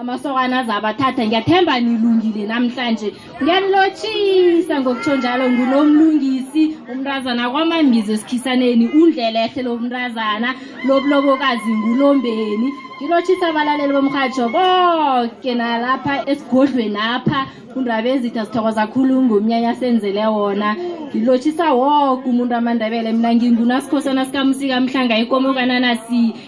amasokana azabathatha ngiyathemba nilungile namhlanje ngiyanilotshisa ngokutsho njalo ngunomlungisi umntazana kwamambizi esikhisaneni undlelehle lomntazana lobulobokazi ngulombeni ngilotshisa abalaleli bomrhatsho koke nalapha esigodlweni apha undaba ezitha sithokoza khulu ngomnyanya senzele wona ngilotshisa woke umuntu amandebele mina ngingunasikhosana sikamusika mhlanga ikomokananasi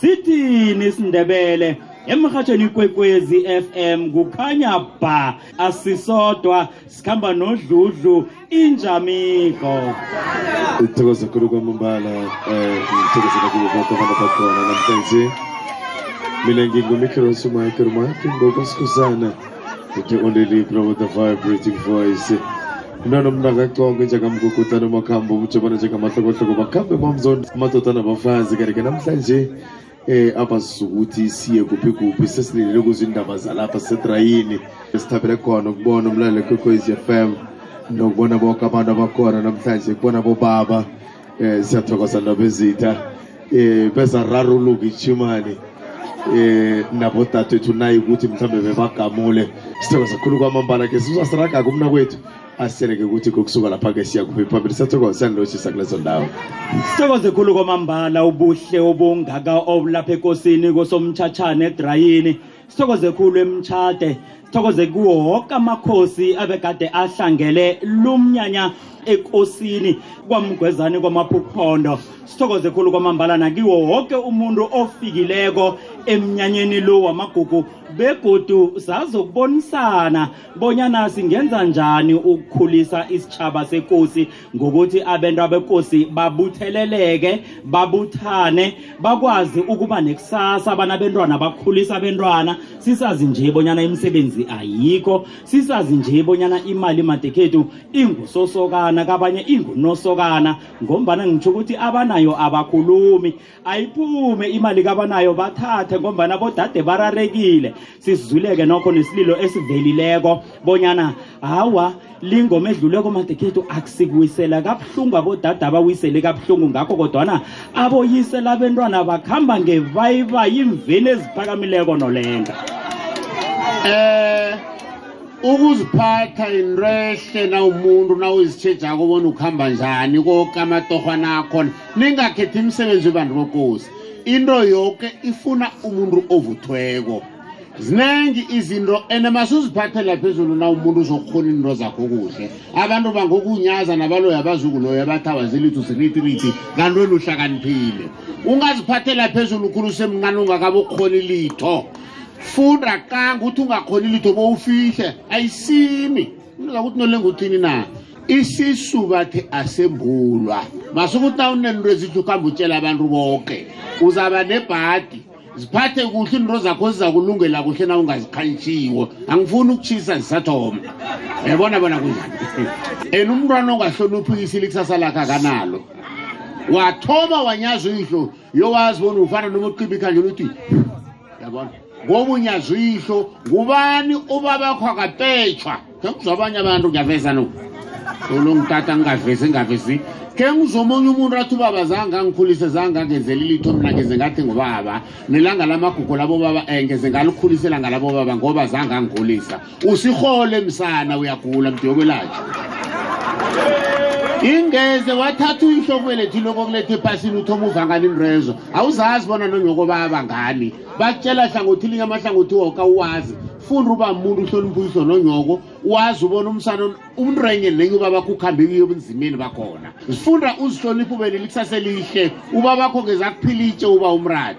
sithini isindebele emhatshweni ikwekwezi FM kukhanya bha asisodwa sikhamba nodludlu injamiko ithokoza khulu kwamambala um ngithokozela kubo boke abantu bakhona namhlanje mina ngingumikhirosi umayikirumaki ngokwesikhuzana Kuti only promote the vibrating voice. Nono mnaka konke njengamguguda noma kuhamba umjobana njengamahlokohloko bakhambe mamzondo amadoda nabafazi kanti-ke namhlanje eh abazi ukuthi siye kuphi kuphi sesilindele kuzindaba zalapha sedrayini esithabele khona ukubona umlalelo kwekhwezi FM nokubona bonke abantu abakhona namhlanje kubona bobaba Eh, siyathokoza nobezitha eh bezararuluka ichimani eh nabodade ethu nayi ukuthi mhlambe bebagamule sithokoza khulu kwamambala ke sizwa siraga kumna kwethu aseleke ukuthi kokusuka lapha ke siya kuphi phambili siyathokoza siyanilotshisa kulezo ndawo sithokoze khulu kwamambala ubuhle obungaka obulapha ekosini kosomtshatshane edrayini sithokoze khulu emtshade sithokoze kuwo woke amakhosi abegade ahlangele lumnyanya ekosini kwamgwezani kwamaphukuphondo sithokoze khulu kwamambala nakiwo woke umuntu ofikileko emnyanyeni lo wamagugu begodu sazokubonisana bonyana singenza njani ukukhulisa isitshaba sekosi ngokuthi abantu abekosi babutheleleke babuthane bakwazi ukuba nekusasa abana bentwana bakhulisa abentwana sisazi nje bonyana imisebenzi ayikho sisazi nje bonyana imali madekhethu ingusosokana kabanye ingunosokana ngombana ngitsho ukuthi abanayo abakhulumi ayiphume imali kabanayo bathathe ngombana bodade bararekile sizuleke nokho nesililo esivelileko bonyana hawa lingoma edluleko madekhethu akusikuwisela kabuhlungu abodade abawisele kabuhlungu ngakho kodwana aboyisela abentwana bakuhamba ngevayiva yimveni eziphakamileko nolenga eh ukuziphatha yinto ehle na umuntu na uzitshejako bona ukuhamba njani koke amatorhwana akhona ningakhethi imisebenzi webantu bokosi into yoke ifuna umuntu ovuthweko ziningi izinto ene masuziphathela phezulu na umuntu uzokhona into zakho kuhle abantu bangokunyaza nabaloya abazukuloya abathi abazilithu ziritiriti kanti wena uhlakaniphile ungaziphathela phezulu khulu semncane ungakabokhoni litho funda kanga ukuthi ungakhoni litho bowufihle ayisimi uza ukuthi nolenga uthini na isisubathe asembulwa masukuthi na unento ezithi ukuhamba utshela abantu bonke uzaba nebhadi ziphathe kuhle into zakho zizakulungela kuhle na ungazikhantshiwo angifuni ukutshisa zisathoma yabona bona kunjani and umntwana ongahloniphikisile ikusasa lakhe akanalo wathoma wanyaza indlu yowazi bona ufana noma uqiba ikhandlela uthi yabona ngobunyazwihlo ngubani ubabakho akapetshwa khe ngizwa abanye abantu ngiyaveza no olo ngitata ngingavezi ngingavezi khe ngizwa omunye umuntu athi ubaba zange angikhulise zange angenzeli litho mna ngeze ngathi ngubaba nelanga lamagugu labobaba um eh, ngeze ngalikhulise elanga labobaba ngoba zange angikhulisa usihole msana uyagula mdiyokwelatshwa ingeze wathatha uyihlokubelethu iloko kuletha ephasini uthoma uvangani mrezo awuzazi bona nonyokobaba ngani bakutshela hlangothi linye amahlangothi woke uwazi funda uba muntu uhlonipha uyiso nonyoko wazi ubona umsana umuntu renye nenye ubabakho ukuhambe kuyo obunzimeni bakhona zifunda uzihlonipha ubele likusase lihle ubabakho ngeza kuphila itshe uba umradi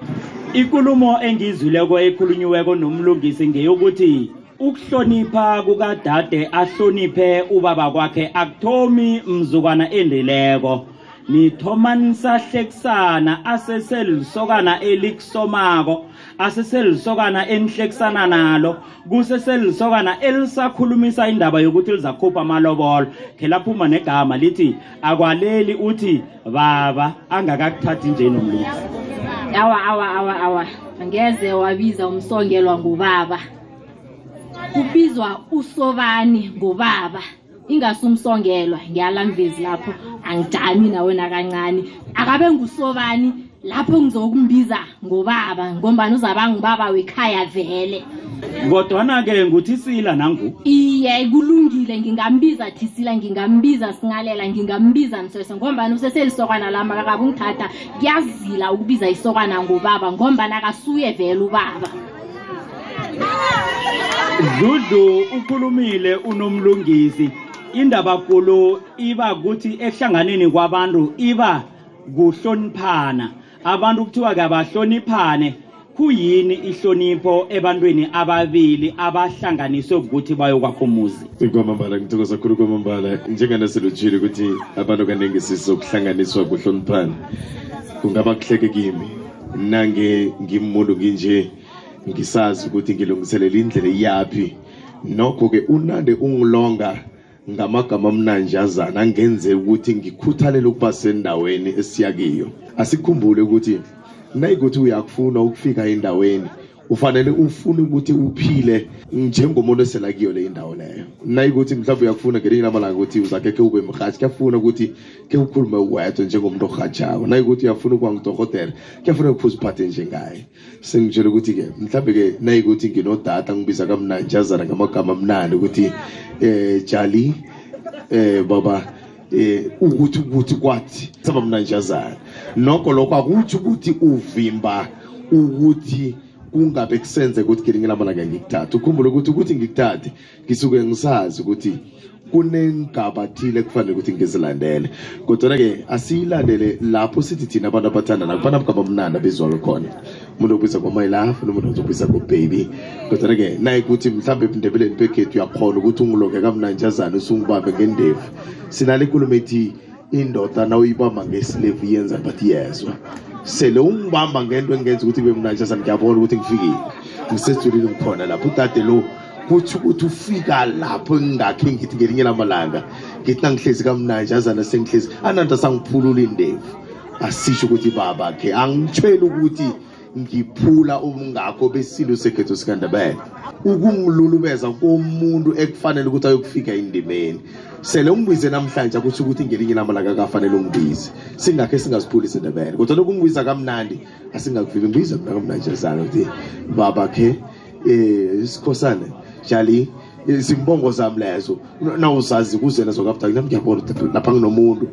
ikulumo engiyizwileko ekhulunyiweko nomlungisi ngeyokuthi ukuhlonipha kukadade ahloniphe ubaba kwakhe akuthomi mzukwana endileko nithomanisahlekisana aseselisokana elikusomako aseselisokana enihlekisana nalo kuseselisokana elisakhulumisa indaba yokuthi lizakhupha amalobolo khe laphuma negama lithi akwaleli uthi baba angakakuthathi nje nomlisi awa awa awa awa ngeze wabiza umsongelwa ngubaba kubizwa usobani ngubaba ingasi umsongelwa ngiyalamvezi lapho angijami nawe nakancane akabe ngusobani lapho ngizokumbiza ngobaba ngombani uzaba ngubaba wekhaya vele kodwana-ke nguthisila nangu iye kulungile ngingambiza thisila ngingambiza singalela ngingambiza mswese ngombani useselisokwana lami akakabungithatha kuyazila ukubiza isokwana ngobaba ngombani akasuye vele ubaba Dludlu ukhulumile unomlungisi indaba kulu iba ukuthi ehlanganeni kwabantu iba kuhloniphana abantu kuthiwa kabahloniphane kuyini ihlonipho ebantwini ababili abahlanganiswe ukuthi bayokwakho umuzi kwamambala ngithokoza khulu kwamambala njenganasiluthile ukuthi abantu kaningi sizokuhlanganiswa kuhloniphana kungaba kuhleke kimi nange ngimumuntu nginje ngisazi ukuthi ngilungiselela indlela iyaphi nokho-ke unande ungilonga ngamagama amnanjazana angenze ukuthi ngikhuthalele ukuba sendaweni esiyakiyo asikhumbule ukuthi nayikuthi uyakufuna ukufika endaweni ufanele ufune ukuthi uphile njengomuntu esela kuyo le indawo leyo nayikuthi mhlawumbe uyakufuna ngelinye lamalanga ukuthi uzakhe khe ube mrhatshi kuyafuna ukuthi khe ukhulume wedwa njengomuntu orhatshako nayikuthi uyafuna ukuba ngudorhotela kuyafuna kuphuza uphathe njengaye sengitshela ukuthi-ke mhlawumbe-ke nayikuthi nginodata ngibiza kamnanjazana ngamagama amnandi ukuthi um jali um baba eh ukuthi ukuthi kwathi saba mina njazana nokho lokho akuthi ukuthi uvimba ukuthi kungabe kusenze ukuthi ngelinye ilanga ke ngikuthathe ukhumbule ukuthi ukuthi ngikuthathe ngisuke ngisazi ukuthi kunengaba thile kufanele ukuthi ngizilandele kodwa-ke asiyilandele lapho sithi thina abantu abathandana kufanele abugaba mnandi abizwa lukhona umuntu okubiza ngo-my love nomuntu ozokubiza ngo-baby kodwana-ke naye kuthi mhlawumbe ebundebeleni bekhethu uyakhona ukuthi ungiloke kamnanjazana usungibambe ngendevu sinale ikulumo ethi indoda na uyibamba ngesilevu yenza but iyezwa sele ungibamba ngento engenza ukuthi ibe mnanjazana ngiyabona ukuthi ngifikile ngisejulile ngikhona lapho udade lo kuthi ukuthi ufika lapho engingakhe ngithi ngelinye lamalanga ngithi nangihlezi kamnanjazana sengihlezi ananda sangiphulula indevu asisho ukuthi baba khe angitshela ukuthi ngiphula ubungakho besintu sekhetho sikandebele ukungilulubeza komuntu ekufanele ukuthi ayokufika endimeni sele ungibize namhlanje akusho ukuthi ngelinye lamalanga akafanele ungibize singakhe singaziphuli isindebele kodwa nokungibiza kamnandi asingakuvimi ngibize mina kamnandi zalo ukuthi baba khe um isikhosane jali izimbongo zami lezo nawuzazi kuze nazo kabudakinami ngiyabona lapha nginomuntu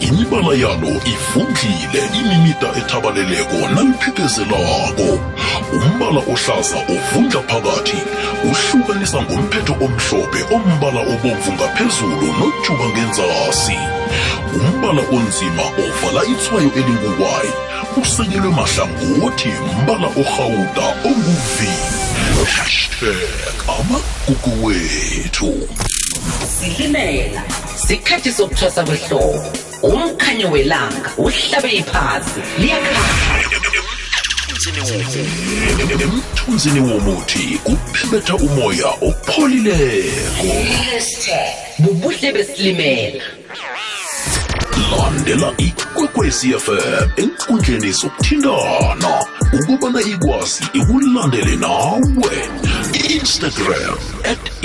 imibala yalo ivundlile imimida ethabaleleko naliphekezelako umbala ohlaza ovundla phakathi uhlukanisa ngomphetho omhlophe ombala obomvu ngaphezulu nojuba ngenzasi umbala onzima ovala itswayo elinguwayi usekelwe mahlangothi mbala orhawuda onguvi hashtag amagugu wethu silimela sikhathi sokuthwasa kwehlobo umkhanyo welanga uhlabe iphazi liyakhanya emthunzini womuthi kuphemetha umoya opholileko bubuhle besilimela landela ikwekwezi fm enkundleni zokuthintana ukubana ikwazi ikulandele nawe instagram at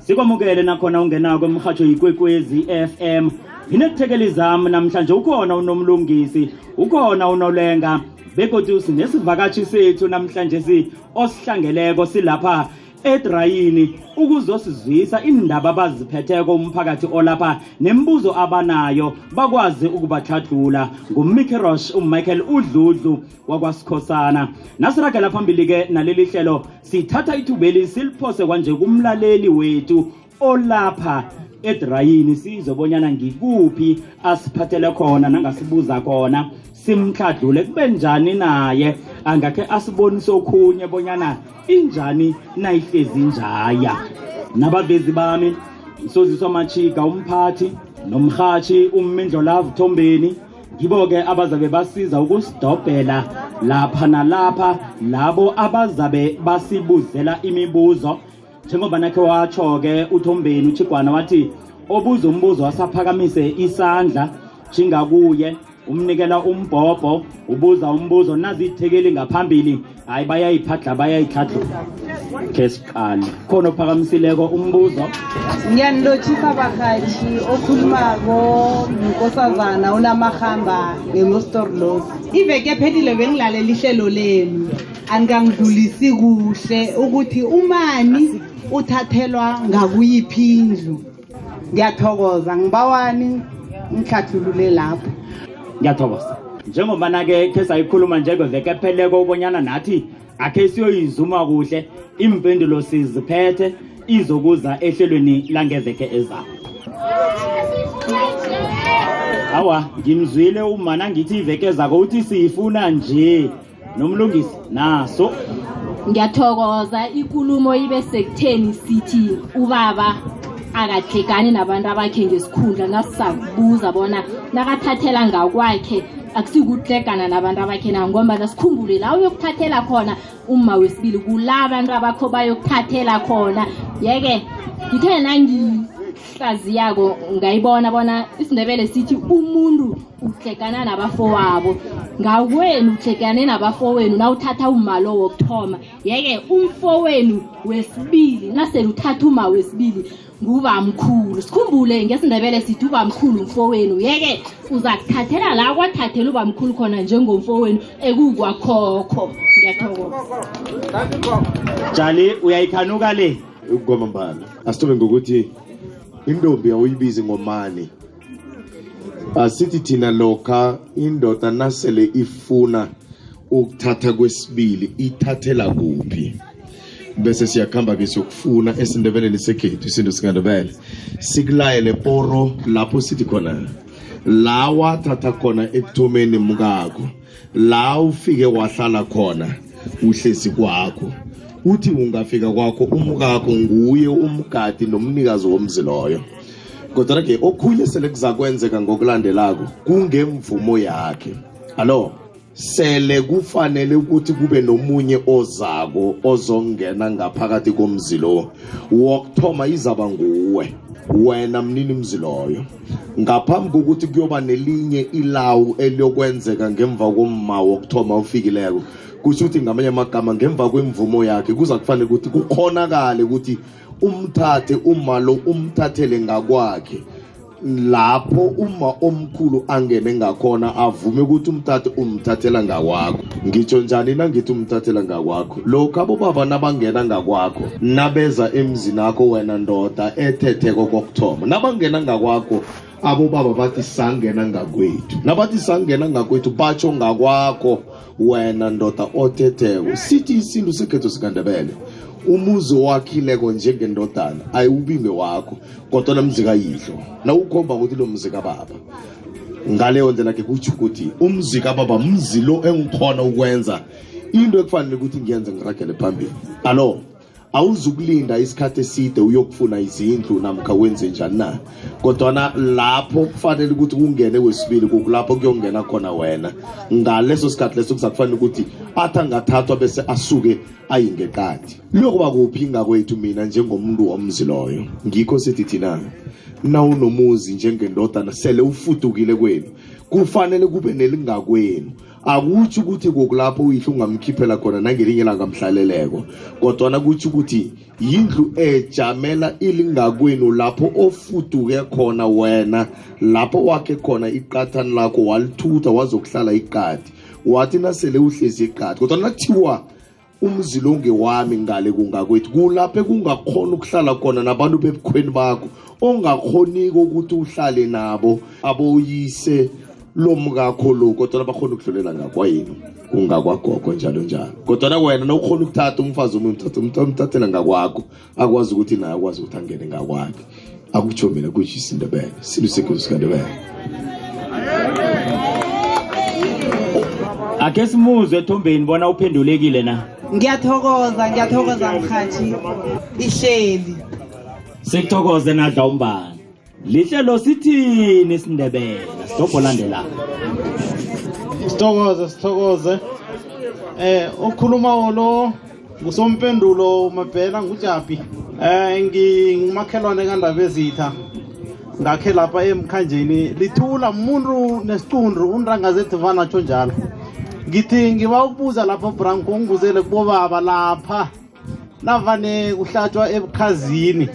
sikwamukele nakhona ungenako emrhatsho yikwekwezi fm nginethekeli zami namhlanje ukhona unomlungisi ukhona unolenga begodwa sinesivakatshi sethu namhlanje si osihlangeleko silapha edrayini ukuzosizwisa indaba abaziphetheko umphakathi olapha nemibuzo abanayo bakwazi ukubatlhatlula ngumikerosh umichael udludlu wakwasikhosana nasiragela phambili-ke naleli hlelo sithatha ithubeli siliphose kwanje kumlaleli wethu olapha edrayini sizwe bonyana ngikuphi asiphathele khona nangasibuza khona simhladlule kube njani naye angakhe asibonise okhunye bonyana injani nayihlezi njaya nabavezi bami soziswa machika umphathi nomrhatshi ummindlolavu thombeni ngibo-ke abazabe basiza ukusidobhela lapha nalapha labo abazabe basibuzela imibuzo njengoba nakhe watsho-ke uthombeni uchigwana wathi obuza umbuzo wasaphakamise isandla jingakuye umnikela umbhobho ubuza umbuzo nazithekeli ngaphambili hayi bayayiphadla bayayitlhadlo khe siqale khona ophakamisileko umbuzo ngiyanilotshisa barhatshi okhulumako nkosazana unamarhamba ngemostorlos iveke ephelile bengilalela ihlelo lenu anikangidlulisi kuhle ukuthi umani uthathelwa ngakuyiphi indlu ngiyathokoza ngibawani ngihlathulule lapho ngiyathokoza njengobana-ke khe sayikhuluma njengeveke epheleko ubonyana nathi akhe siyoyizuma kuhle iimpendulo siziphethe izokuza ehlelweni langeveke ezayo awa ngimzwile umana ngithi iveke zako uthi siyifuna nje nomlungisi naso ngiyathokoza ikulumo ibe sekutheni sithi ubaba akathegani nabantu abakhe ngesikhundla nasisakubuza bona nakathathela ngakwakhe akusikuhlekana nabantu abakhe na ngombana sikhumbule la uyokuthathela khona umma wesibili kula abantu abakho bayokuthathela khona yeke ngithe nangihlaziyako ngayibona bona isindebele sithi umuntu ukuhlekana nabafowabo ngakwenu uhlekane nabafowenu nawuthatha umma lo wokuthoma yeke umfowenu wesibili nasele uthatha umma wesibili ngubamkhulu sikhumbule ngesindebele sithi ubamkhulu umfowenu yeke uza kuthathela la kwathathela ubamkhulu khona njengomfowenu ekukwakhokho ngiyathokoza jali uyayikhanuka le ukugoma mbala asithobe ngokuthi intombi awuyibizi ngomani asithi thina lokha indoda nasele ifuna ukuthatha kwesibili ithathela kuphi bese siyakhamba ke siyokufuna esindebeleni sekhethu isintu sikandebele sikulayele poro lapho sithi khona la wathatha khona ekuthomeni mkakho la ufike wahlala khona uhlezi kwakho uthi ungafika kwakho umukakho nguye umgadi nomnikazi womzi loyo kodwa ke okhunye sele kuzakwenzeka ngokulandelako kungemvumo yakhe alo sele kufanele ukuthi kube nomunye ozako ozongena ngaphakathi komzi lo wokuthoma izaba nguwe wena mnini mzi loyo ngaphambi kokuthi kuyoba nelinye ilawu eliyokwenzeka ngemva komma wokuthoma ofikileko kusho ukuthi ngamanye amagama ngemva kwemvumo yakhe kuza kufanele ukuthi kukhonakale ukuthi umthathe uma lo umthathele ngakwakhe lapho uma omkhulu angene ngakhona avume ukuthi umthathe umthathela ngakwakho ngitsho njani nangithi umthathela ngakwakho lokha abobaba nabangena ngakwakho nabeza emzini akho wena ndoda ethetheko kokuthoma nabangena ngakwakho abobaba bathi sangena ngakwethu nabathi sangena ngakwethu batsho ngakwakho wena ndoda othetheko sithi isintu sekhetho sikandebele umuzi owakhileko njengendodana ayiwubinge wakho kodwa namzi kayidlo nawukhomba ukuthi lo mzi kababa ngaleyo ndlela ke kutsho ukuthi umzi kababa mzi lo engikhona ukwenza into ekufanele ukuthi ngiyenze ngiragele phambili alo awuzukulinda isikhathi eside uyokufuna izindlu namkha wenze njani na kodwana lapho kufanele ukuthi kungene kwesibili kukulapho kuyongena khona wena ngaleso sikhathi leso kuzakufanele ukuthi athi angathathwa bese asuke ayingeqadi lokuba kuphi ngakwethu mina njengomuntu womzi loyo ngikho sithi thina nawunomuzi njengendodana sele ufudukile kwenu kufanele kube nelingakwenu akutshi ukuthi kokulapho uyihlo ungamkhiphela khona nangelinye ilanga mhlaleleko kodwana kutshi ukuthi yindlu ejamela ilingakwenu lapho ofuduke khona wena lapho wakhe khona iqathani lakho walithutha wazokuhlala iqadi wathi nasele uhlezi iqadi kodwa nakuthiwa umzi lo ngewami ngale kungakwethu kulapho kungakhona ukuhlala khona nabantu bebukhweni bakho ongakhoniko ukuthi uhlale nabo aboyise lomkakho lo kodwa bakhona ukudlulela ngakwayenu kungakwagogo njalo njalo kodwa wena nawukhona ukuthatha umfazi omunye umthatha umthathela ngakwakho akwazi ukuthi naye akwazi ukuthi angene ngakwakhe akutsho mina kutsho isindebele silusegozi sikandebele akhe simuzwe ethombeni bona uphendulekile na ngiyathokoza ngiyathokoza mhathi ihleli sikuthokoze nadla umbani lihlelo sithini isindebele sitobho landela sithokoze sithokoze eh okhuluma wolo ngusompendulo umabhela ngujapi eh ngingumakhelwane kandaba ezitha ngakhe lapha emkhanjeni lithula umuntu nesiqundu unrangazethi vanatsho njalo ngithi ngiba ukubuza lapha branko ungibuzele kubobaba lapha navane uhlatshwa ebukhazini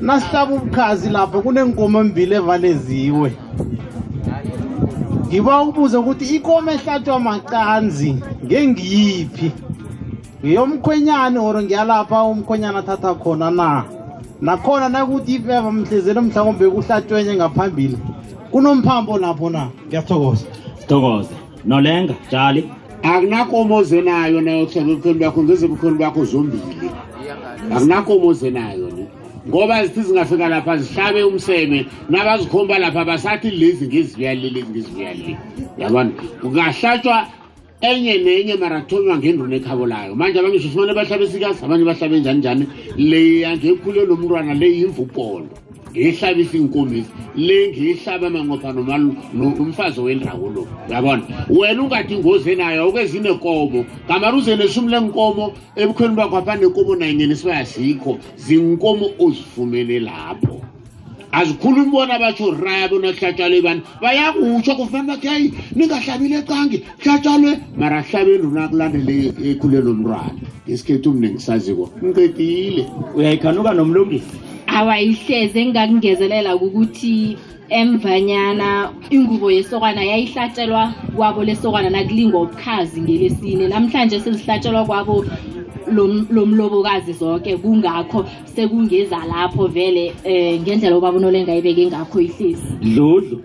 nasihlaba ubukhazi lapho kuneenkomo embili evaleziwe ngiba ukubuza ukuthi ikomo ehlatshwa macanzi ngengiyiphi ngeyomkhwenyane or ngiyalapha umkhwenyana athatha khona na nakhona nakuthi ifeva mhlezelo mhlawumbe kuhlatshwenye ngaphambili kunomphambo lapho na ngiyathokoza sithokoze nolenga jali akunakomo oze nayo nayo hleka ebukhweni bakho ngeze ebukhweni bakho zombili akunakomo oze nayo ne ngoba zithi zingafika lapha zihlabe umseme nabazikhomba lapha basathi lezi ngezivuyalile lezi ngezivuyalile yabona kungahlatshwa enye nenye mara kuthonywa ngendruna ekhabo layo manje abanye sifumane bahlabe sikazi abanye bahlabe njani njani leya ngekhule nomntwana le yimvupolo ngiyihlabisa iinkumisi le ngiyihlaba amangopha nomfazi wendawo lo yabona wena ungathi ingozi enayo okezinekomo kamari uze neshumi lenkomo ebukhweni bakho apha nekomo nanye nesibaya sikho zinkomo ozifumene lapho azikhulumi bona batsho raya bona kuhlatshwale bani bayakutsho kufanele bathi hayi ningahlabile cangi hlatshwane mara hlabeni rona kulandele ekhulelo mntwana ngesikhethu mne ngisaziko ngiqedile uyayikhanuka nomlungisi awayihleze engingakungezelela ukuthi emvanyana ingubo yesokwana yayihlatshelwa kwabo lesokwana nakulingwa ubukhazi ngelesine namhlanje sezihlatshelwa kwabo lo mlobokazi zonke kungakho sekungeza lapho vele um ngendlela obaba unolenga ibeke ngakho ihlezi dludlu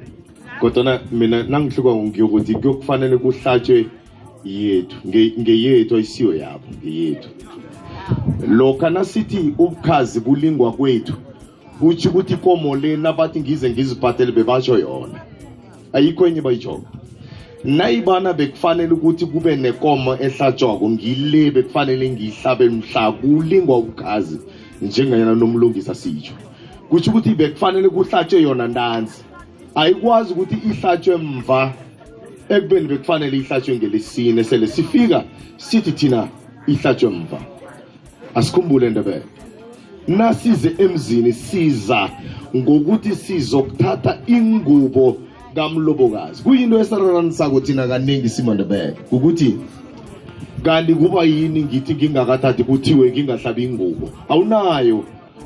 kodwana mina nangihluka ngiyokuthi kuyokufanele kuhlatshwe yethu ngeyethu ayisiyo yabo ngeyethu lokha nasithi ubukhazi bulingwa kwethu kutsho ukuthi ikomo le nabathi ngize ngizibhatele bebasho yona ayikho enye bayijoko nayibana bekufanele ukuthi kube nekomo ehlatshwako ngile bekufanele ngiyihlabe mhla kulingwa ubukhazi njenganyana nomlungisa sitsho kutsho ukuthi bekufanele kuhlatshwe yona ntanzi ayikwazi ukuthi ihlatshwe mva ekubeni bekufanele ihlatshwe ngelisine sele sifika sithi thina ihlatshwe mva asikhumbule ndebele nasize emzini siza ngokuthi sizokuthatha ingubo kamlobokazi kuyinto esararanisako thina kaningi simandebele ukuthi kanti kuba yini ngithi ngingakathathi kuthiwe ngingahlabi ingubo awunayo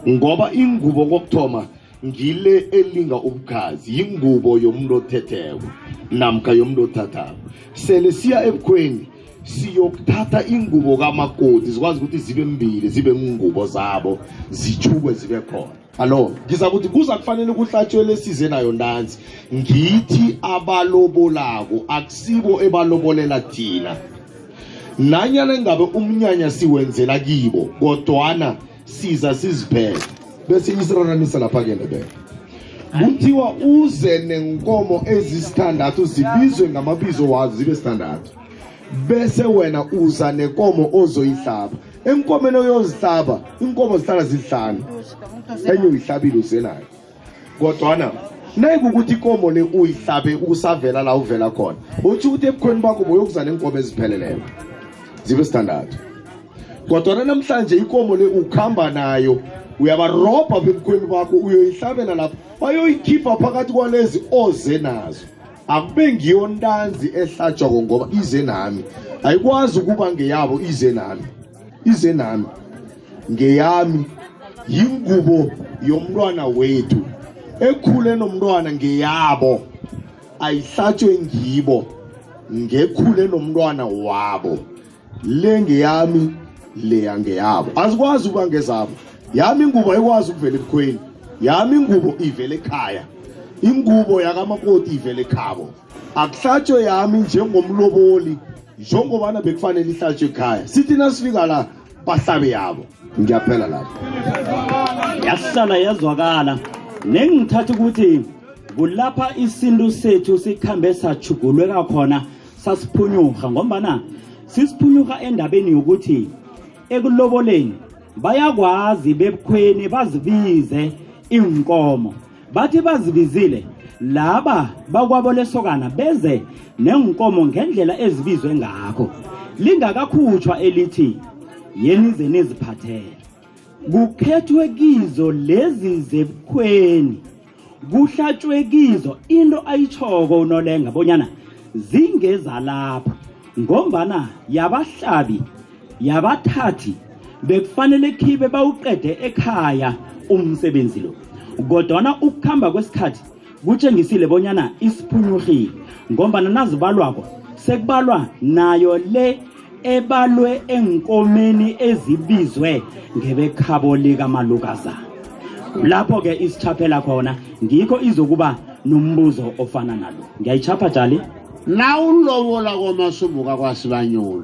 ngoba ingubo kokuthoma ngile elinga ubukhazi yingubo yomuntu othetheko namkha yomuntu othathako sele siya ebukhweni siyokuthatha ingubo kamakoti zikwazi ukuthi zibe mbili zibe ngungubo zabo zitshukwe zibe khona alo ngiza kuthi kuza kufanele kuhlatshwele size nayo ntanzi ngithi abalobolako akusibo ebalobolela thina nanyana ngabe umnyanya siwenzela kibo kodwana siza siziphele bese isiraranisa lapha-ke lebele kuthiwa uze nenkomo ezisithandathu zibizwe ngamabizo wazo zibe sithandathu bese wena uza nenkomo ozoyihlaba enkomeni oyozihlaba inkomo zihlala zihlanu enye uyihlabile uzenayo kodwana nayikukuthi ikomo le uyihlabe usavela la uvela khona utsho ukuthi ebukhweni bakho boyokuza neenkomo ezipheleleyo zibe sithandathu kodwana namhlanje ikomo le ukuhamba nayo uyabarobha bebukhweni bakho uyoyihlabela lapho bayoyikhipha phakathi kwalezi oze nazo akube ngiyo ntanzi ehlatshwako ngoba ize nami ayikwazi ukuba ngeyabo ize nami ize nami ngeyami yingubo yomntwana wethu ekhule nomntwana ngeyabo ayihlatshwe ngibo ngekhule nomntwana wabo le ngeyami leya ngeyabo azikwazi ukuba ngezabo yami ingubo ayikwazi ukuvela ebukhweni yami ingubo ivele ekhaya ingubo yakamakoti ivele ekhabo akuhlatshwe yami njengomloboli njengobana bekufanele ihlatshwe ekhaya sithi nasifika la basabe yabo ngiyaphela lapho yahlala yazwakala nengithatha ukuthi kulapha isintu sethu sikhambe sajugulweka khona sasiphunyuha ngombana sisiphunyuha endabeni yokuthi ekuloboleni bayakwazi bebukhweni bazibize iinkomo bathi bazibizile laba bakwabo lesokana beze nenkomo ngendlela ezibizwe ngakho lingakakhutshwa elithi yenize niziphathele kukhethwe kizo lezi zebukhweni kuhlatshwe kizo into ayitshoko unolenga bonyana zingezalapha ngombana yabahlabi yabathathi bekufanele khibe bawuqede ekhaya umsebenzi lo kodwana ukuhamba kwesikhathi kutshengisile bonyana isiphunyurhile ngombana nazibalwako sekubalwa nayo le ebalwe enkomeni ezibizwe ngebekhabo likamalukazana lapho-ke isichaphela khona ngikho izokuba nombuzo ofana nalo ngiyayichapha jali nawulobola kwamasumbuka kwasibanyoni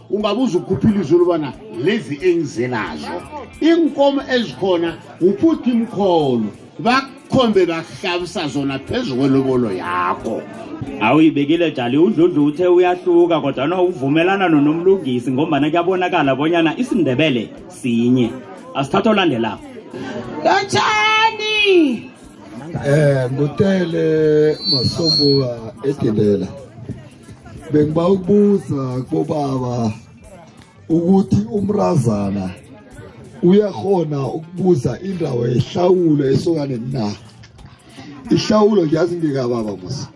ungabuza ukukhuphila izulu bona lezi engize nazo iinkomo ezikhona uphutha imkholo bakukhombe bakuhlabisa zona phezu kwelobolo yakho awuyibekile jali udludlu uthe uyahluka kodwana uvumelana nonomlungisi ngombana kuyabonakala bonyana isindebele sinye asithatha olandelako lotshani um ngutele masombuka edindela bengiba ukubuza kubaba ukuthi umrazana uyakhona ukubuza indawo yehlawulo esokaneni na ihlawulo ngiyazi ngikababa musa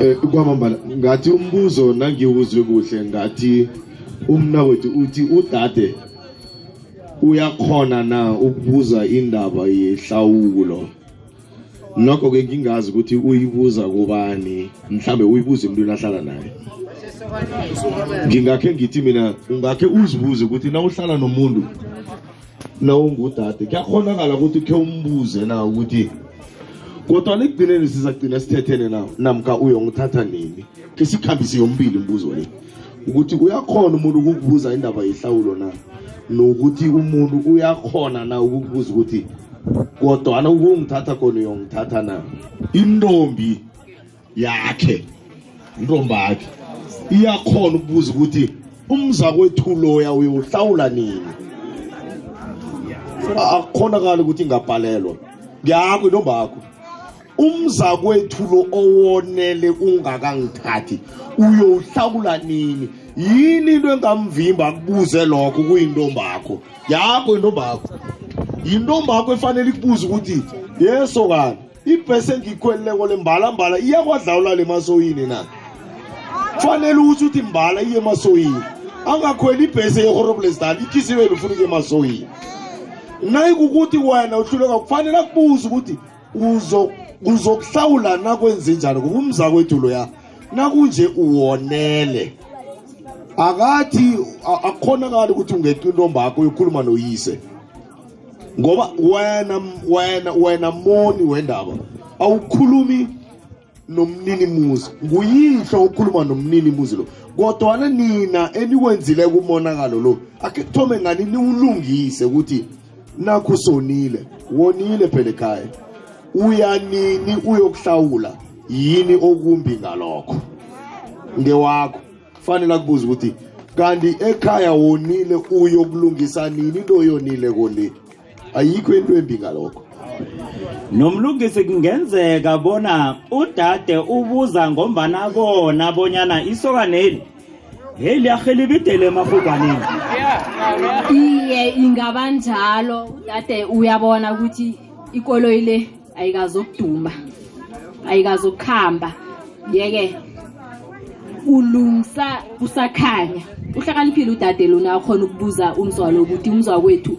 eh, kwamambala ngathi umbuzo nangiwuzwe kuhle ngathi umnakwethu uthi udade uyakhona na ukubuza indaba yehlawulo nokho-ke ngingazi ukuthi uyibuza kubani mhlawumbe uyibuza emntwini ahlala naye ngingakhe ngithi mina ungakhe uzibuze ukuthi na uhlala nomuntu na ungudade kuyakhonakala ukuthi khe umbuze na ukuthi kodwa nekugcineni sizagcina sithethene na namka uyongithatha nini ke sikhambise yombili umbuzo le ukuthi uyakhona umuntu ukukubuza indaba yehlawulo na nokuthi umuntu uyakhona na ukukubuza ukuthi kodwana ukungithatha khona uyongithatha na intombi yakhe intombi yakhe iyakhona ukubuza ukuthi umzakwethu loya uyowuhlawula nini akukhonakali ukuthi ingabhalelwa ngiyakho intombi yakho umzakwethu lo owonele ungakangithathi uyowuhlakula nini yini into engamvimba akubuze lokho kuyintombakho yakho intombakho yintombakho efanele ikubuze ukuthi yeso kani ibhesi engiyikhwelileko le mbala mbala iyakwadlawula le masoyini na kufanele ukuthi uthi mbala iye emasoyini angakhweli ibhesi eyehoroblestan ikhisiwe befuna ukuye emasoyini nayikukuthi wena uhluleka kufanele akubuze ukuthi uzokuhlawula nakwenze njani ngoba umzakwethu loya nakunje uwonele akathi akukhonakali ukuthi ungeqa intombakho uyokhuluma noyise ngoba wena wena wena moni wendaba awukhulumi nomninimuzi nguyihlo okhuluma nomninimuzi lo kodwana nina enikwenzile kumonakalo lo akhe kuthome ngani niwulungise ukuthi nakho sonile wonile phela ekhaya uya nini uyokuhlawula yini okumbi ngalokho ngewakho kufanele akubuze ukuthi kanti ekhaya wonile uyokulungisa nini into yonile kole ayikho into embi ngalokho nomlungisi kungenzeka bona udade ubuza ngombana bona bonyana isokaneli heyi liyarhelibidele emarhugwaneni iye ingaba njalo udade uyabona ukuthi ikoloyi le ayikazokuduma ayikazokuhamba yeke ulungisa kusakhanya uhlakaniphile udade lona akhona ukubuza umzwalo ukuthi umzwa kwethu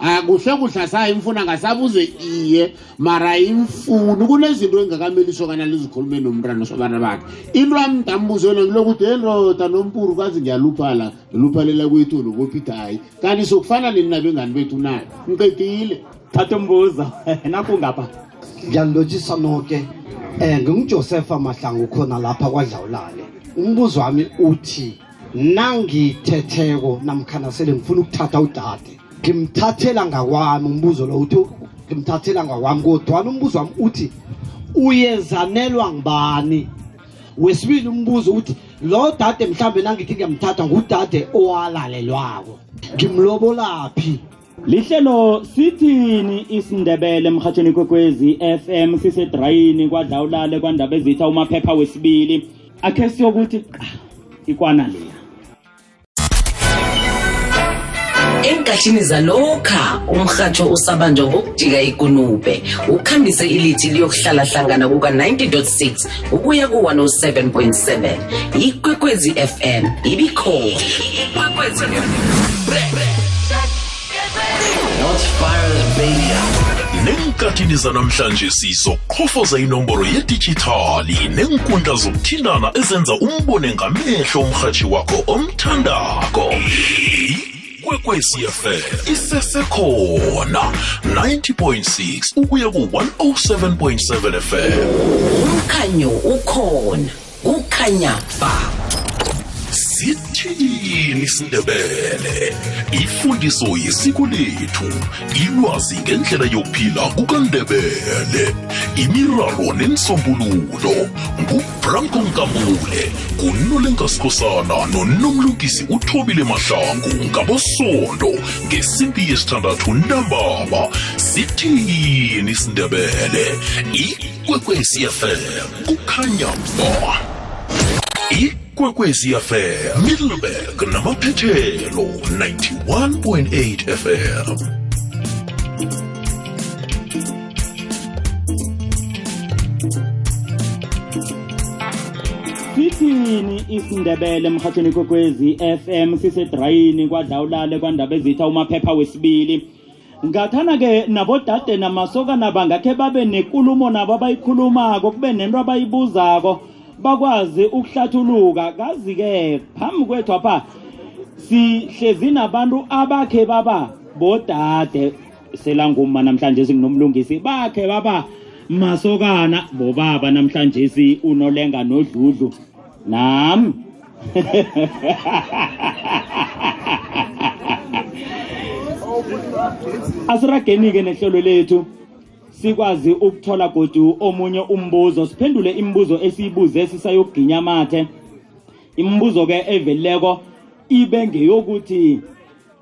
akuhle kuhle asayimfuna ngasabuze iye mara ayimfuni kunezinto engakameli isokana lizikhulume nomntana sobana bakhe into amdambuzo yona ngilokuthi yendoda nompuru kazi ngiyaluphala ngiluphalela kwethu nokophitha hayi kanti sokufana nini nabengani bethu nayo ngiqedile thatha umbuzo nakungapha ngiyanilotshisa noke um eh, ngingujosefa mahlangu khona lapha kwadlawulale umbuzo wami uthi nangithetheko namkhana sele ngifuna ukuthatha udade ngimthathela ngakwami umbuzo lo uthi ngimthathela ngakwami kodwana umbuzo wami uthi uyezanelwa ngibani wesibili umbuzo uthi lo dade mhlawumbe nangithi ngiyamthatha ngudade owalalelwako ngimlobolaphi lihlelo sithini isindebele emhatshweni kwekwezi fm sisedrayini kwadlawulale kwandaba ezitha umaphepha wesibili akhe siyokuthi ikwana leya enkathini zalokha umrhatsho usabanjwa ngokujika ikunube ukhambise ilithi liyokuhlala hlangana kuka-90.6 ukuya ku-107.7 ikwekwezi fm ibikhona neenkathini zanamhlanje sizoqhofoza inomboro yedijithali neenkundla zokuthintana ezenza umbone ngamehlo umrhatshi wakho omthandako kwekwecfm isesekhona 90.6 ukuya ku-107.7 fm umkhanyo ukhona kukhanya ba sithini isindebele ifundiso yesiko lethu ilwazi ngendlela yokuphila kukandebele imiraro nensombululo branko mkamule ngunolenkasikosana nonomlungisi uthobile mahlangu ngabosondo ngesimpi yesithandathu ntambama sithini isindebele ikwekwecfm kukhanya ba ikwekwezi fm middleburg namaphethelo 91.8 fm sithini isindebele emhathweni kokwezi FM sisedrayini kwadlawulale kwandaba ezitha umaphepha wesibili ngathana-ke nabodade namasokana bangakhe babe nekulumo nabo abayikhulumako kube nento abayibuzako bakwazi ukuhlathuluka kazi-ke phambi kwethu apha sihlezi nabantu abakhe baba bodade selangumma namhlanje singinomlungisi bakhe baba masokana bobaba namhlanje si unolenga nodludlu nam asirageni-ke nehlelo lethu sikwazi ukuthola godu omunye umbuzo siphendule imibuzo esiyibuze sisayokuginya amathe imibuzo-ke evelileko ibe ngeyokuthi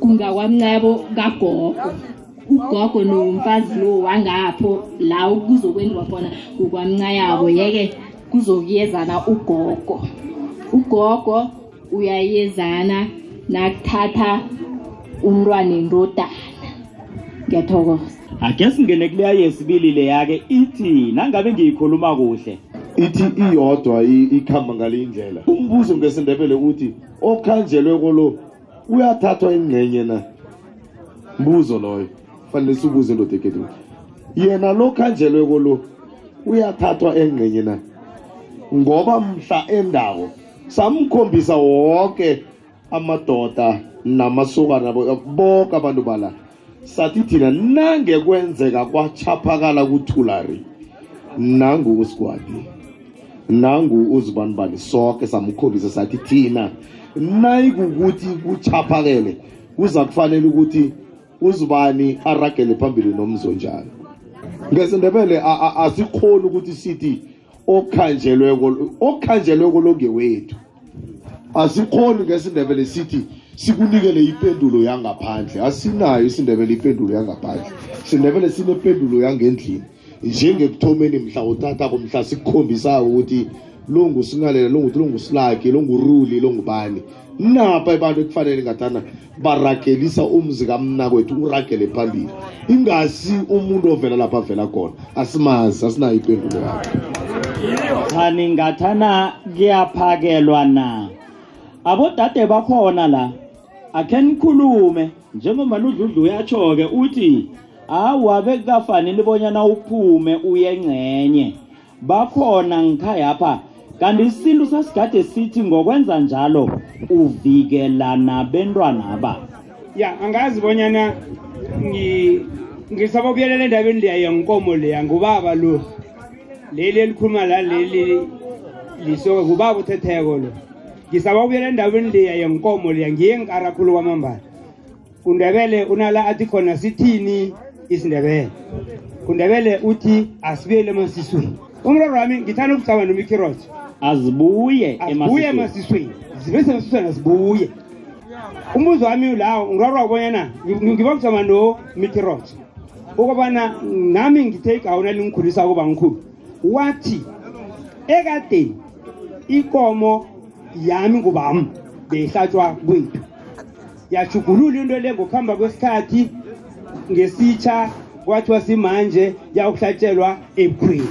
kungakwamncabo kagogo ugogo nomfazi lo wangapho la kuzokwenziwa khona kukwamncayabo yeke kuzokuyezana ugogo ugogo uyayezana nakuthatha umntwana endodana ngiyathokoza ake singene kuleya yesibili leya-ke ithi nangabe ngiyikhuluma kuhle ithi iyodwa ikhamba ngale indlela umbuzo ngesindebele uthi okhanjelwe kolo uyathathwa ingcenye na mbuzo loyo fanele siwubuze ndodekedu yena lo khanjelweko lo uyathathwa engcenye na ngoba mhla endawo samkhombisa wonke amadoda namasokana boke abantu bala sathi thina nange kwenzeka kwachaphakala kuthulari nangu usigwadi nangu uzibanibani soke samkhombisa sathi thina nayikukuthi kuchaphakele kuza kufanele ukuthi uzibani aragele phambili nomzonjani ngesindebele asikhoni ukuthi sithi okhanjelweko okhanjelweko longewethu asikhoni ngesindebele sithi sikunikele ipendulo yangaphandle asinayo isindebele ipendulo yangaphandle sindebele sinependulo yangendlini njengekuthomeni mhla uthathako mhla sikukhombisako ukuthi longusingalela longuthi longusilaki longuruli longubani napa abantu ekufanele ngathana baragelisa umzi kamnakwethu uragele phambili ingasi umuntu ovela lapho avela khona asimazi asinayo ipendulo yakhe khani ngathana kuyaphakelwa na abodade bakhona la akhe nikhulume njengoba ludludlu uyatsho-ke uthi awa bekukafanele bonyana uphume uyengcenye bakhona ngikhayapha kanti isintu sasigade sithi ngokwenza njalo uvikelana bentwanaba ya angazi bonyana ngisaba ukuyelela endabeni leya yenkomo leya ngubaba lo leli elikhuluma la leli lisoka ngubaba uthetheko lo ngisaba ukuyelela endabeni leya yenkomo leya ngiye ngikarakhulu kwamambala undebele unala athi khona sithini isindebele undebele uthi asibuyele emasisweni umraro wami ngithanda ukucaba nomikirot azibuye azibuye emasisweni zibe semasisweni azibuye umbuzo wami lawo ngirarwa kubonyana ngiba kucaba nomikirot ukubana nami ngithe igawuna lingikhulisa ukuba ngikhulu wathi ekadeni ikomo yami ngubami beyihlatshwa kwethu yatshugulula into le ngokuhamba kwesikhathi ngesitsha kwathiwa simanje yawuhlatshelwa ebukhweni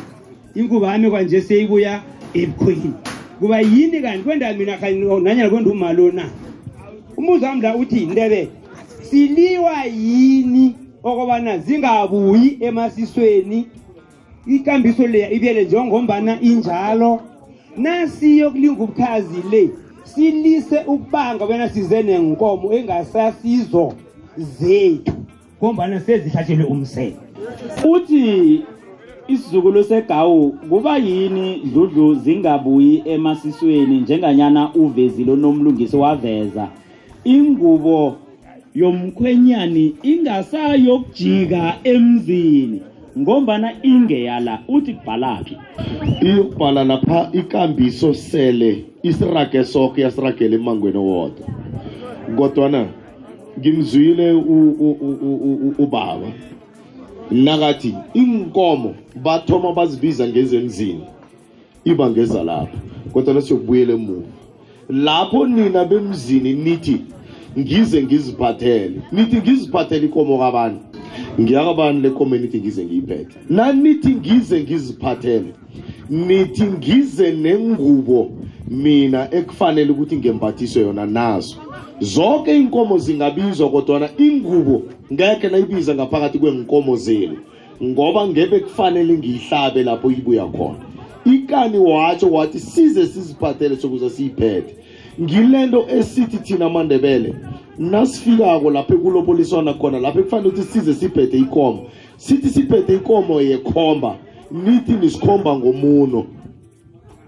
inkuba yami kwanje seyibuya ebukhweni kuba yini kanti kwenda mina oh, nanyana kwenda umalo na umuzi wami la uthi ndebe siliwa yini okobana zingabuyi emasisweni ikambiso leya ibiyele njengombana injalo nasiyokulinga ubukhazi le silise ukubanga bona size nenkomo engasasizo zethu ngombana sezihlatshelwe umsele uthi isizukulu segawu kuba yini dludlu zingabuyi emasisweni njenganyana uvezile unomlungisi waveza ingubo yomkhwenyani ingasayokujika emzini ngombana ingeyala uthi kubhalaphi iyokubhala lapha ikambiso sele isirage soke yasiragela emangweni owodwa kodwana ngimzwile ubaba nakathi iinkomo bathoma bazibiza ngezemzini ibangeza lapho kodwa nasiyokubuyela emuva lapho nina bemzini nithi ngize ngiziphathele nithi ngiziphathele ikomo kabani ngiyakabani le komo nithi ngize ngiyiphethe nanithi ngize ngiziphathele nithi ngize nengubo mina ekufanele ukuthi ngembathiswe yona nazo zonke iinkomo zingabizwa kodwana ingubo ngekhe nayibiza ngaphakathi kweenkomo zenu ngoba ngebe kufanele ngiyihlabe lapho ibuya khona ikani watsho wathi size sizibhadele sokuze siyiphethe ngilento esithi thina amandebele nasifikako lapho ekuloboliswana khona lapho ekufanele ukuthi size sibhede ikomo sithi sibhede ikomo yekhomba nithi nisikhomba ngomuno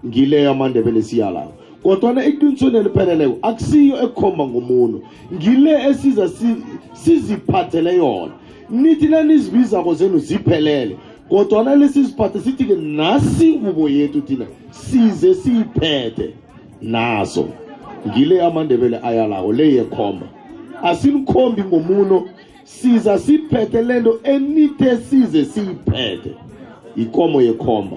ngileyo amandebele siyalayo kodwana eqinisweni elipheleleko akusiyo ekhomba ngomuntu ngile esiza siziphathele yona nithi nanizibizako zenu ziphelele kodwana lesiziphathe sithi-ke nasi ingubo yethu thina size siyiphethe naso ngile amandebele ayalako le yekhomba asinikhombi ngomuno siza siphethe lento enithe size siyiphethe yikomo yekhomba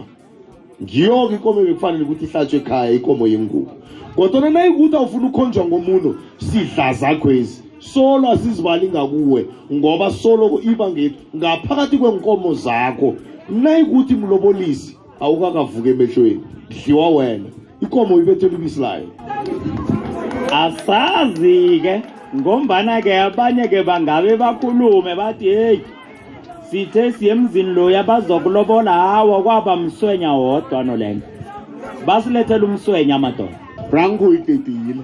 ngiyoke ikomo bekufanele ukuthi ihlatshwe ekhaya ikomo yengubo kodwana nayikuthi awufuna ukukhonjwa ngomuno sidla zakhwezi solo asizibali ngakuwe ngoba soloko iba ngethu ngaphakathi kwenkomo zakho nayikuthi mlobolisi awukakavuki emehlweni dliwa wena ikomo ibethe lubisilayo asazi-ke ngombana-ke abanye-ke bangabe bakhulume bathi heyi sithe siye emzini loya bazokulobola hawa kwaba mswenya wodwa nolento basilethela umswenya amadoda franku idedile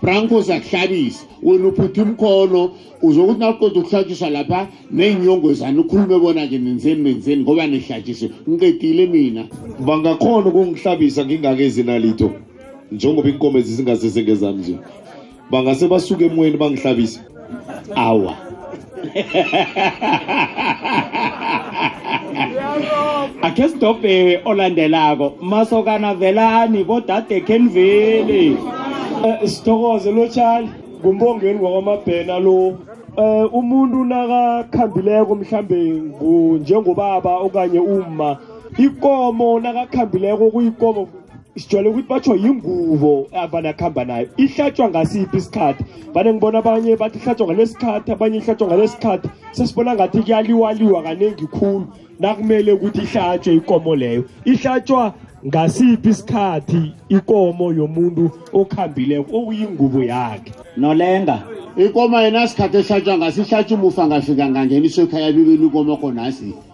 Franco uzakuhlabisa wena uphutha umkhono uzokuthi nakuqeda ukuhlatshiswa lapha ney'nyongo zani ukhulume bona-ke nenzeni nenzeni ngoba nihlatshiswe ngiqedile mina bangakhona ukungihlabisa ngingakezi nalitho njengoba inkomo ezi zingazezengezami nje bangase basuke emoyeni bangihlabise awa akhe sidobhe olandelako masokana velani bodade kheniveli eh, sithokoze lotshali ngumbongeni wakwamabhena lo eh umuntu nakakhambileko mhlambe njengobaba okanye uma ikomo nakakhambileko kuyikomo sijwayele ukuthi batsho yingubo abanakuhamba nayo ihlatshwa ngasiphi isikhathi vane ngibona abanye bathi ihlatshwa ngalesikhathi abanye ihlatshwa ngalesikhathi sesibona ngathi kuyaliwaliwa kaningi khulu nakumele ukuthi ihlatshwe ikomo leyo ihlatshwa ngasiphi isikhathi ikomo yomuntu okhambileko okuyingubo yakhe nolenga ikomo yena sikhathi ehlatshwa ngasi ihlatshwa umufa ngafika ngangeniswe ekhaya bikela ikomo khonasi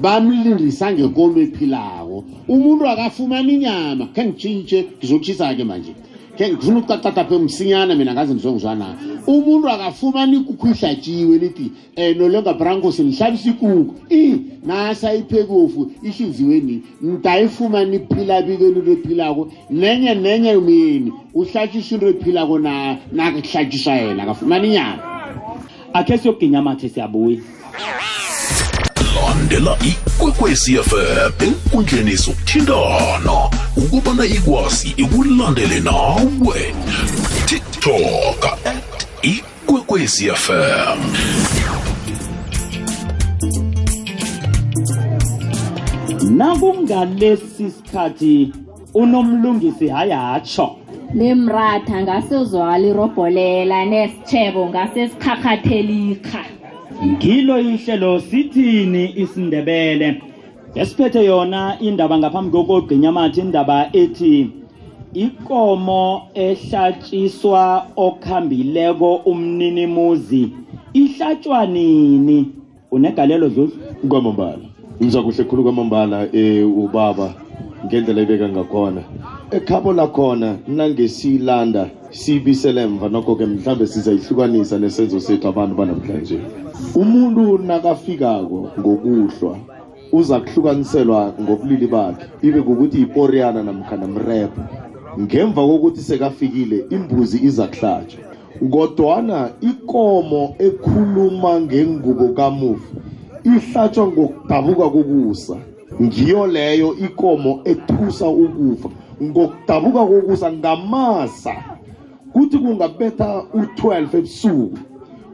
bamlingisa ngekomo ephilako umuntu akafumani inyama khe ngitshintshe ngizotshisa-ke manje khe ngifuna ukucacataphe msinyana mina ngaze ndizongizwana umuntu akafumani ikukhu ihlatshiwe lithi um eh, nolonga brankosi ndihlabisa ikuku i nasa iphekofu ihliziweni ndayifumani iphilabiko into ephilako nenye nenye myeni uhlatshiswa into ephilako nakuhlatshiswa yena akafumani inyama akhe siyokugingamathise abuye landela ikwekwezi fm enkundleni zokuthintana ukubana ikwazi ikulandele nawe tiktok at ikwekwezi fm nakungalesi sikhathi unomlungisi hayi hatsho nemratha ngase uzwala irobholela nesitshebo ngase sikhakhathelikha ngilo ihlelo sithini isindebele esiphethe yona indaba ngaphambi kokogqinya amathi indaba ethi ikomo ehlatshiswa okhambileko umninimuzi ihlatshwa nini unegalelo zuzu kwamambala ngizakuhle khulu kwamambala um e, ubaba ngendlela ibeka ngakhona ekhabo lakhona nangesilanda siyibisele emva nokho-ke mhlawumbe sizayihlukanisa nesenzo sethu abantu banamhlanje umuntu nakafikako ngokuhlwa uza kuhlukaniselwa ngobulili bakhe ibe kukuthi yiporiyana namkhana mrepho ngemva kokuthi sekafikile imbuzi iza kuhlatshwa Kodwana ikomo ekhuluma ngengubo kamufi ihlatshwa ngokudabuka kokusa. Ngiyo leyo ikomo ethusa ukufa ngokudabuka kokusa ngamasa. Kuthi kungabetha u-12 ebusuku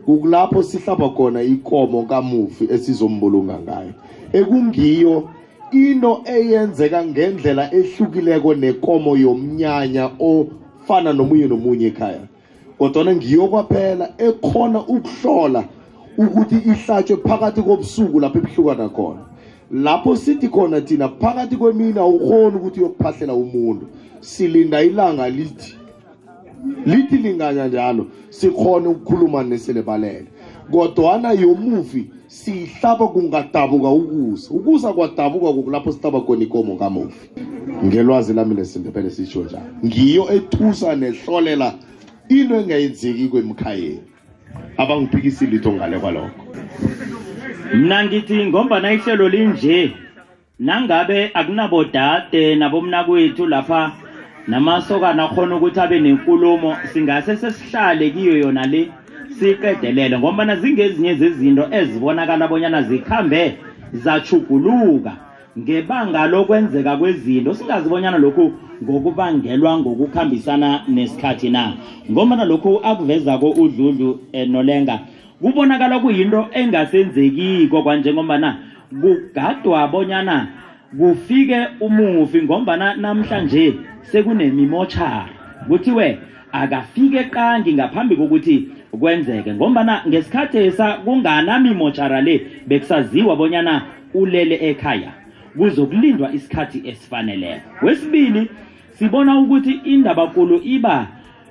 kukulapho sihlaba khona ikomo kamufi esizombulunga ngayo ekungiyo Into eyenzeka ngendlela ehlukileko nekomo yomnyanya ofana nomunye nomunye ekhaya. Kodwana ngiyokwaphela ekhona ukuhlola ukuthi ihlatshwe phakathi kobusuku lapho ebuhlukana khona. Lapho sithi khona thina phakathi kwemina awukghoni ukuthi uyokuphahlela umuntu. Silinda ilanga lithi lithi linganya njalo sikhona ukukhuluma neselebalele kodwana yomufi siyihlaba kungadabuka ukusa ukusa kwadabuka kukulapho sihlaba khona ikomo kamufi ngelwazi lami lesindebele sitsho njalo ngiyo ethusa nehlolela into engayenzeki kwemkhayeni abangiphikisi litho ngale kwalokho mna ngithi ngombana ihlelo linje nangabe akunabodade nabomnakwethu lapha namasokana akhona ukuthi abe nenkulumo singase sesihlale kiyo yona le siyiqedelele ngombana zingezinye zezinto ezibonakala bonyana zikhambe zachuguluka ngebanga lokwenzeka kwezinto singazi bonyana lokhu ngokubangelwa ngokukhambisana nesikhathi na ngombana lokhu akuvezako udludlu eh, nolenga kubonakala kuyinto engasenzekiko kwanjengombana kugadwa bonyana kufike umufi ngombana namhlanje sekunemimotshara kuthiwe akafike qangi ngaphambi kokuthi kwenzeke ngombana ngesikhathi esa kunganamimotshara le bekusaziwa bonyana ulele ekhaya kuzokulindwa isikhathi esifaneleko wesibili Sibona ukuthi indabakulu iba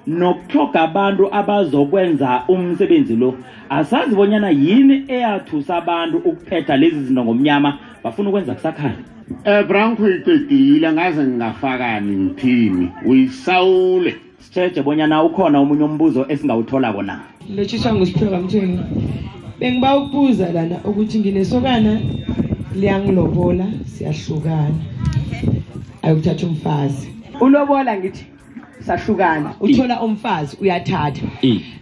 nokuhloga abantu abazokwenza umsebenzi lo asazi bonyana yini eyathusa abantu ukuphetha lezi zinto ngomnyama bafuna ukwenza kusakhaya um eh, branko iqedile ngaze ngingafakani ngithini uyisawule tjheje bonyana ukhona omunye umbuzo esingawutholako na lotshitshwa ngusiphiwa mthweni bengiba ukubuza lana ukuthi nginesokana liyangilobola siyahlukana ayokuthatha umfazi ulobola ngithi sahlukana uthola umfazi uyathatha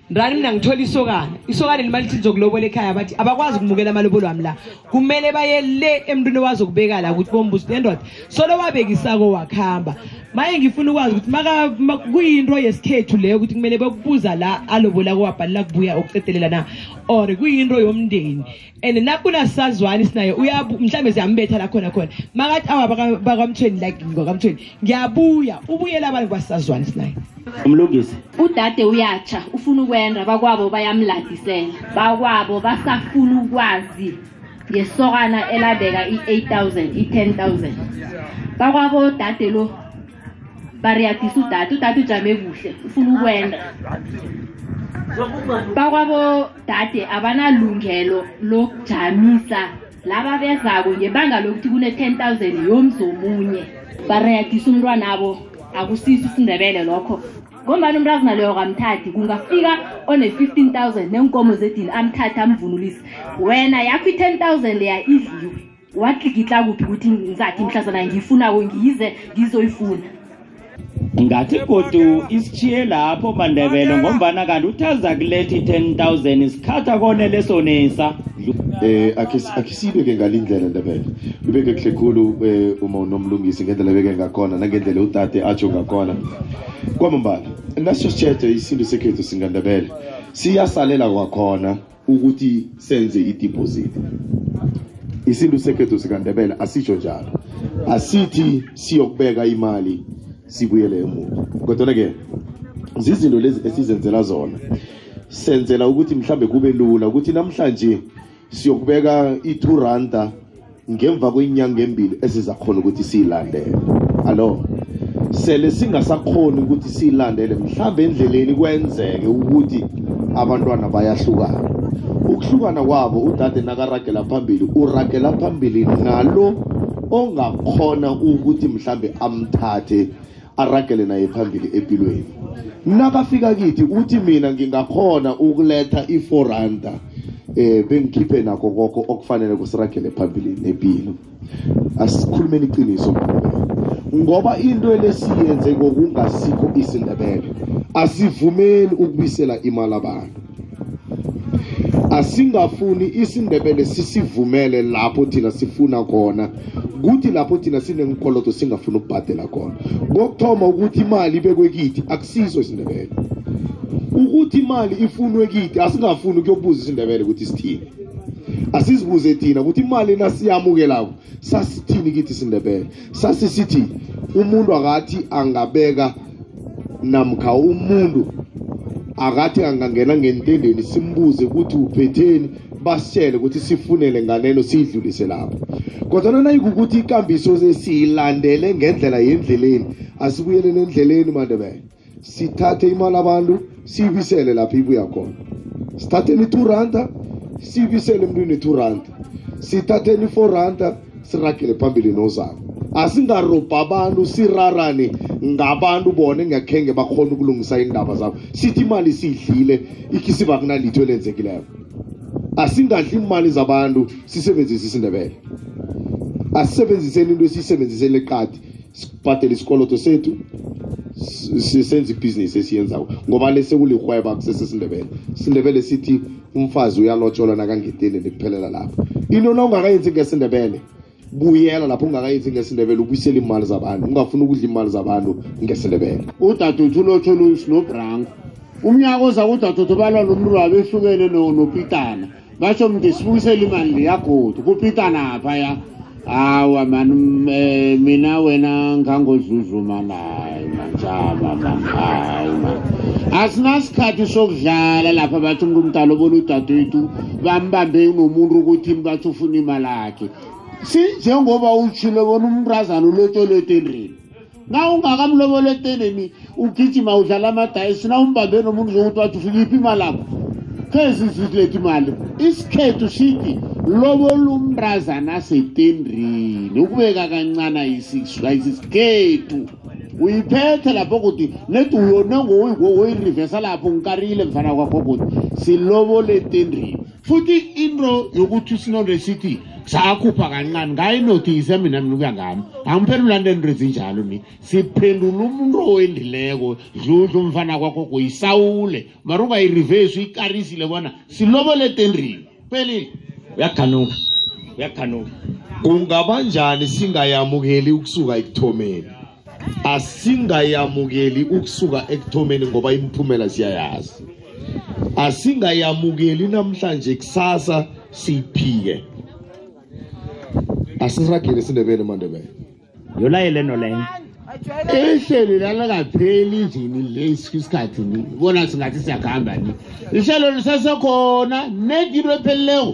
ndani mina ngithola isokana isokana limalithi lizokulobola ekhaya bathi abakwazi ukumukela amalobolo wami la kumele baye le emntwini wazi ukubeka la ukuthi bombusi nendoda solo wabekisako wakuhamba maye ngifuna ukwazi ukuthi kuyinto yesikhethu leyo ukuthi kumele bekubuza la alobolako wabhalela kubuya ukucedelela na or kuyinto yomndeni and nakunasazwani sinayo mhlawumbe ziyambetha la khona khona makathi awa bakwamthweni like ngokamthweni ngiyabuya ubuyela abantu kwasazwani sinayo umlungisi udade uyatsha ufuna ukwenda bakwabo bayamladisela bakwabo basafuna ukwazi ngesokana elabeka i-8000 i-10000 bakwabo dade lo bariyadisa udade udade ujame kuhle ufuna ukwenda bakwabo dade abanalungelo lokujamisa laba bezako ngebanga lokuthi kune-10000 yomzi omunye bareyadisa umntwanabo akusiso isindebele lokho ngombani umntu azinaleyo kamthathi kungafika one-15 000 neenkomo zedini amthathi amvunulise wena yakho i-10 000 leya idliwe watlikitla kuphi ukuthi ngizathi mhlazana ngiyifunako ngiyize ngizoyifuna ngathi godu isithiye lapho mandebele ngombana kanti uthaza kuletha i-10000 isikhatha kone lesonisa eh akisibe ke ngalindlela ndebele ubeke kuhle khulu eh, uma unomlungisi ngendlela beke ngakhona nangendlela utate atsho ngakhona kwamambala naso sithethe isintu sekhethu singandebele siyasalela kwakhona ukuthi senze i-deposit isintu sekhethu sikandebele asitsho njalo asithi siyokubeka imali sibuyele emuva kodwana-ke zizinto lezi esizenzela zona senzela ukuthi mhlambe kube lula ukuthi namhlanje siyokubeka i-two randa ngemva kwenyanga embili esizakhona ukuthi siyilandele alo sele singasakhoni ukuthi siyilandele mhlawumbe endleleni kwenzeke ukuthi abantwana bayahlukana ukuhlukana kwabo udade nakaragela phambili uragela phambili nalo ongakhona ukuthi mhlambe amthathe aragele naye phambili empilweni nakafika kithi uthi mina ngingakhona ukuletha i-foranda eh bengikhiphe nakho kokho okufanele kusiragele phambili nempilo asikhulumeni iqiniso ngoba into elesiyenze ngokungasikho isindebele asivumeli ukubisela imali abantu asingafuni isindebele sisivumele lapho thina sifuna khona kuthi lapho thina sinenkolodo singafuni ukubhadela khona kokuthoma ukuthi imali ibekwe kithi akusiso isindebele ukuthi imali ifunwe kithi asingafuni ukuyokubuza isindebele ukuthi sithini asizibuze thina ukuthi imali nasiyamukelako sasithini kithi sindebele sasisithi umuntu akathi angabeka namkha umuntu akathi angangena ngentendeni simbuze ukuthi uphetheni basitshele ukuthi sifunele nganeno siyidlulise lapho kodwana nayikukuthi ikambiso sesiyilandele ngendlela yendleleni asibuyeleni endleleni mandebele sithathe imali abantu siyibisele lapho ibuya khona sithatheni i-two randa siyibisele emntwini i-two randa sithatheni i-four randa siragele phambili nozako asingarobha abantu sirarane ngabantu bona engakhenge bakhona ukulungisa iindaba zabo sithi imali siyidlile ikhisiba kunalitho elenzekileko asingadli iimali zabantu sisebenzise isindebele asisebenziseni into esiyisebenzisele qadi sibhadele isikoloto sethu senze ibhizinisi esiyenzako ngoba lese kulirhweba kusese sindebele sindebele sithi umfazi uyalotsholwa nakangeteni likuphelela lapho into na ungakayenzi ngesindebele buyela lapho ungakayenzi ngesindebele ubuyisela iimali zabantu ungafuni ukudla iimali zabantu ngesindebele udaduthu ulotsholus nobranko umnyaka oza kudaduthu balwa nomntu wabe ehlukene nopitana basho mnti sibuyisele imali yagodu kupitana phaya hawa man eh, mina wena ngangozuzuma nayi manjaba man hayi man asinasikhathi sokudlala lapha bathi umuntu umdala obona udadewethu bambambe nomuntu ukuthi bathi ufuna imali akhe sinjengoba utshile bona umntazana ulotsholwe etendreni na ungakamloboleteneni ugijima udlala amadayisi na umbambe nomuntu zokuthi wathi ufika iphi imalakho khezizileti imali isikhethu sithi lobola umntazana asetendrini ukubeka kancane ayisisikhethu uyiphethe lapho kuti neti uyone ngoyirivesa lapho ngikarile mfana kwakho kuti silobole etendrini futhi into yokuthi usinonto esithi sakhupha kancane ngayinothise mina mina ukuya ngami angiphendulani nento ezinjalo ni siphendula umuntu owendileko dludla umfana kwakho kuyisawule mara ungayirivesi uyikarisile bona silobole etendrini pelile uyakhanuka uyakhanuka kungabanjani singayamukeli ukusuka ekuthomeni asingayamukeli ukusuka ekuthomeni ngoba imiphumela siyayazi asingayamukeli namhlanje kusasa siyiphike asiragele sindebele mandebele yolayele noleyo ihlelo lalakapheli njini lesi isikhathi bona singathi siyakuhamba ni ihlelo lisesekhona nedi into ephelileko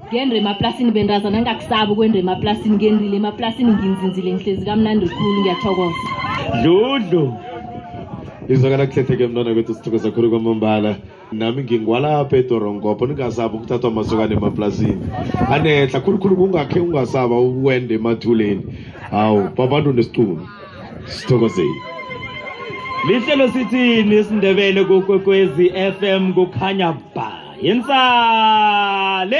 ngendre emaplasini bendaza nangakusaba ukwendre emaplasini ngendile emaplasini nginzinzile ngihlezi kamnandi khulu ngiyathokoza dludlu izwakala kuhletheke mntwana kwethu sithokoza khulu kwamambala nami ngingwalapha edorongopo ningasaba ukuthathwa amasokane emaplasini anehla khulukhulu kungakhe ungasaba ukwenda emathuleni hawu babantu nesicuno sithokozeni lihlelo sithini isindebele kukwekwezi fm kukhanya ba yensale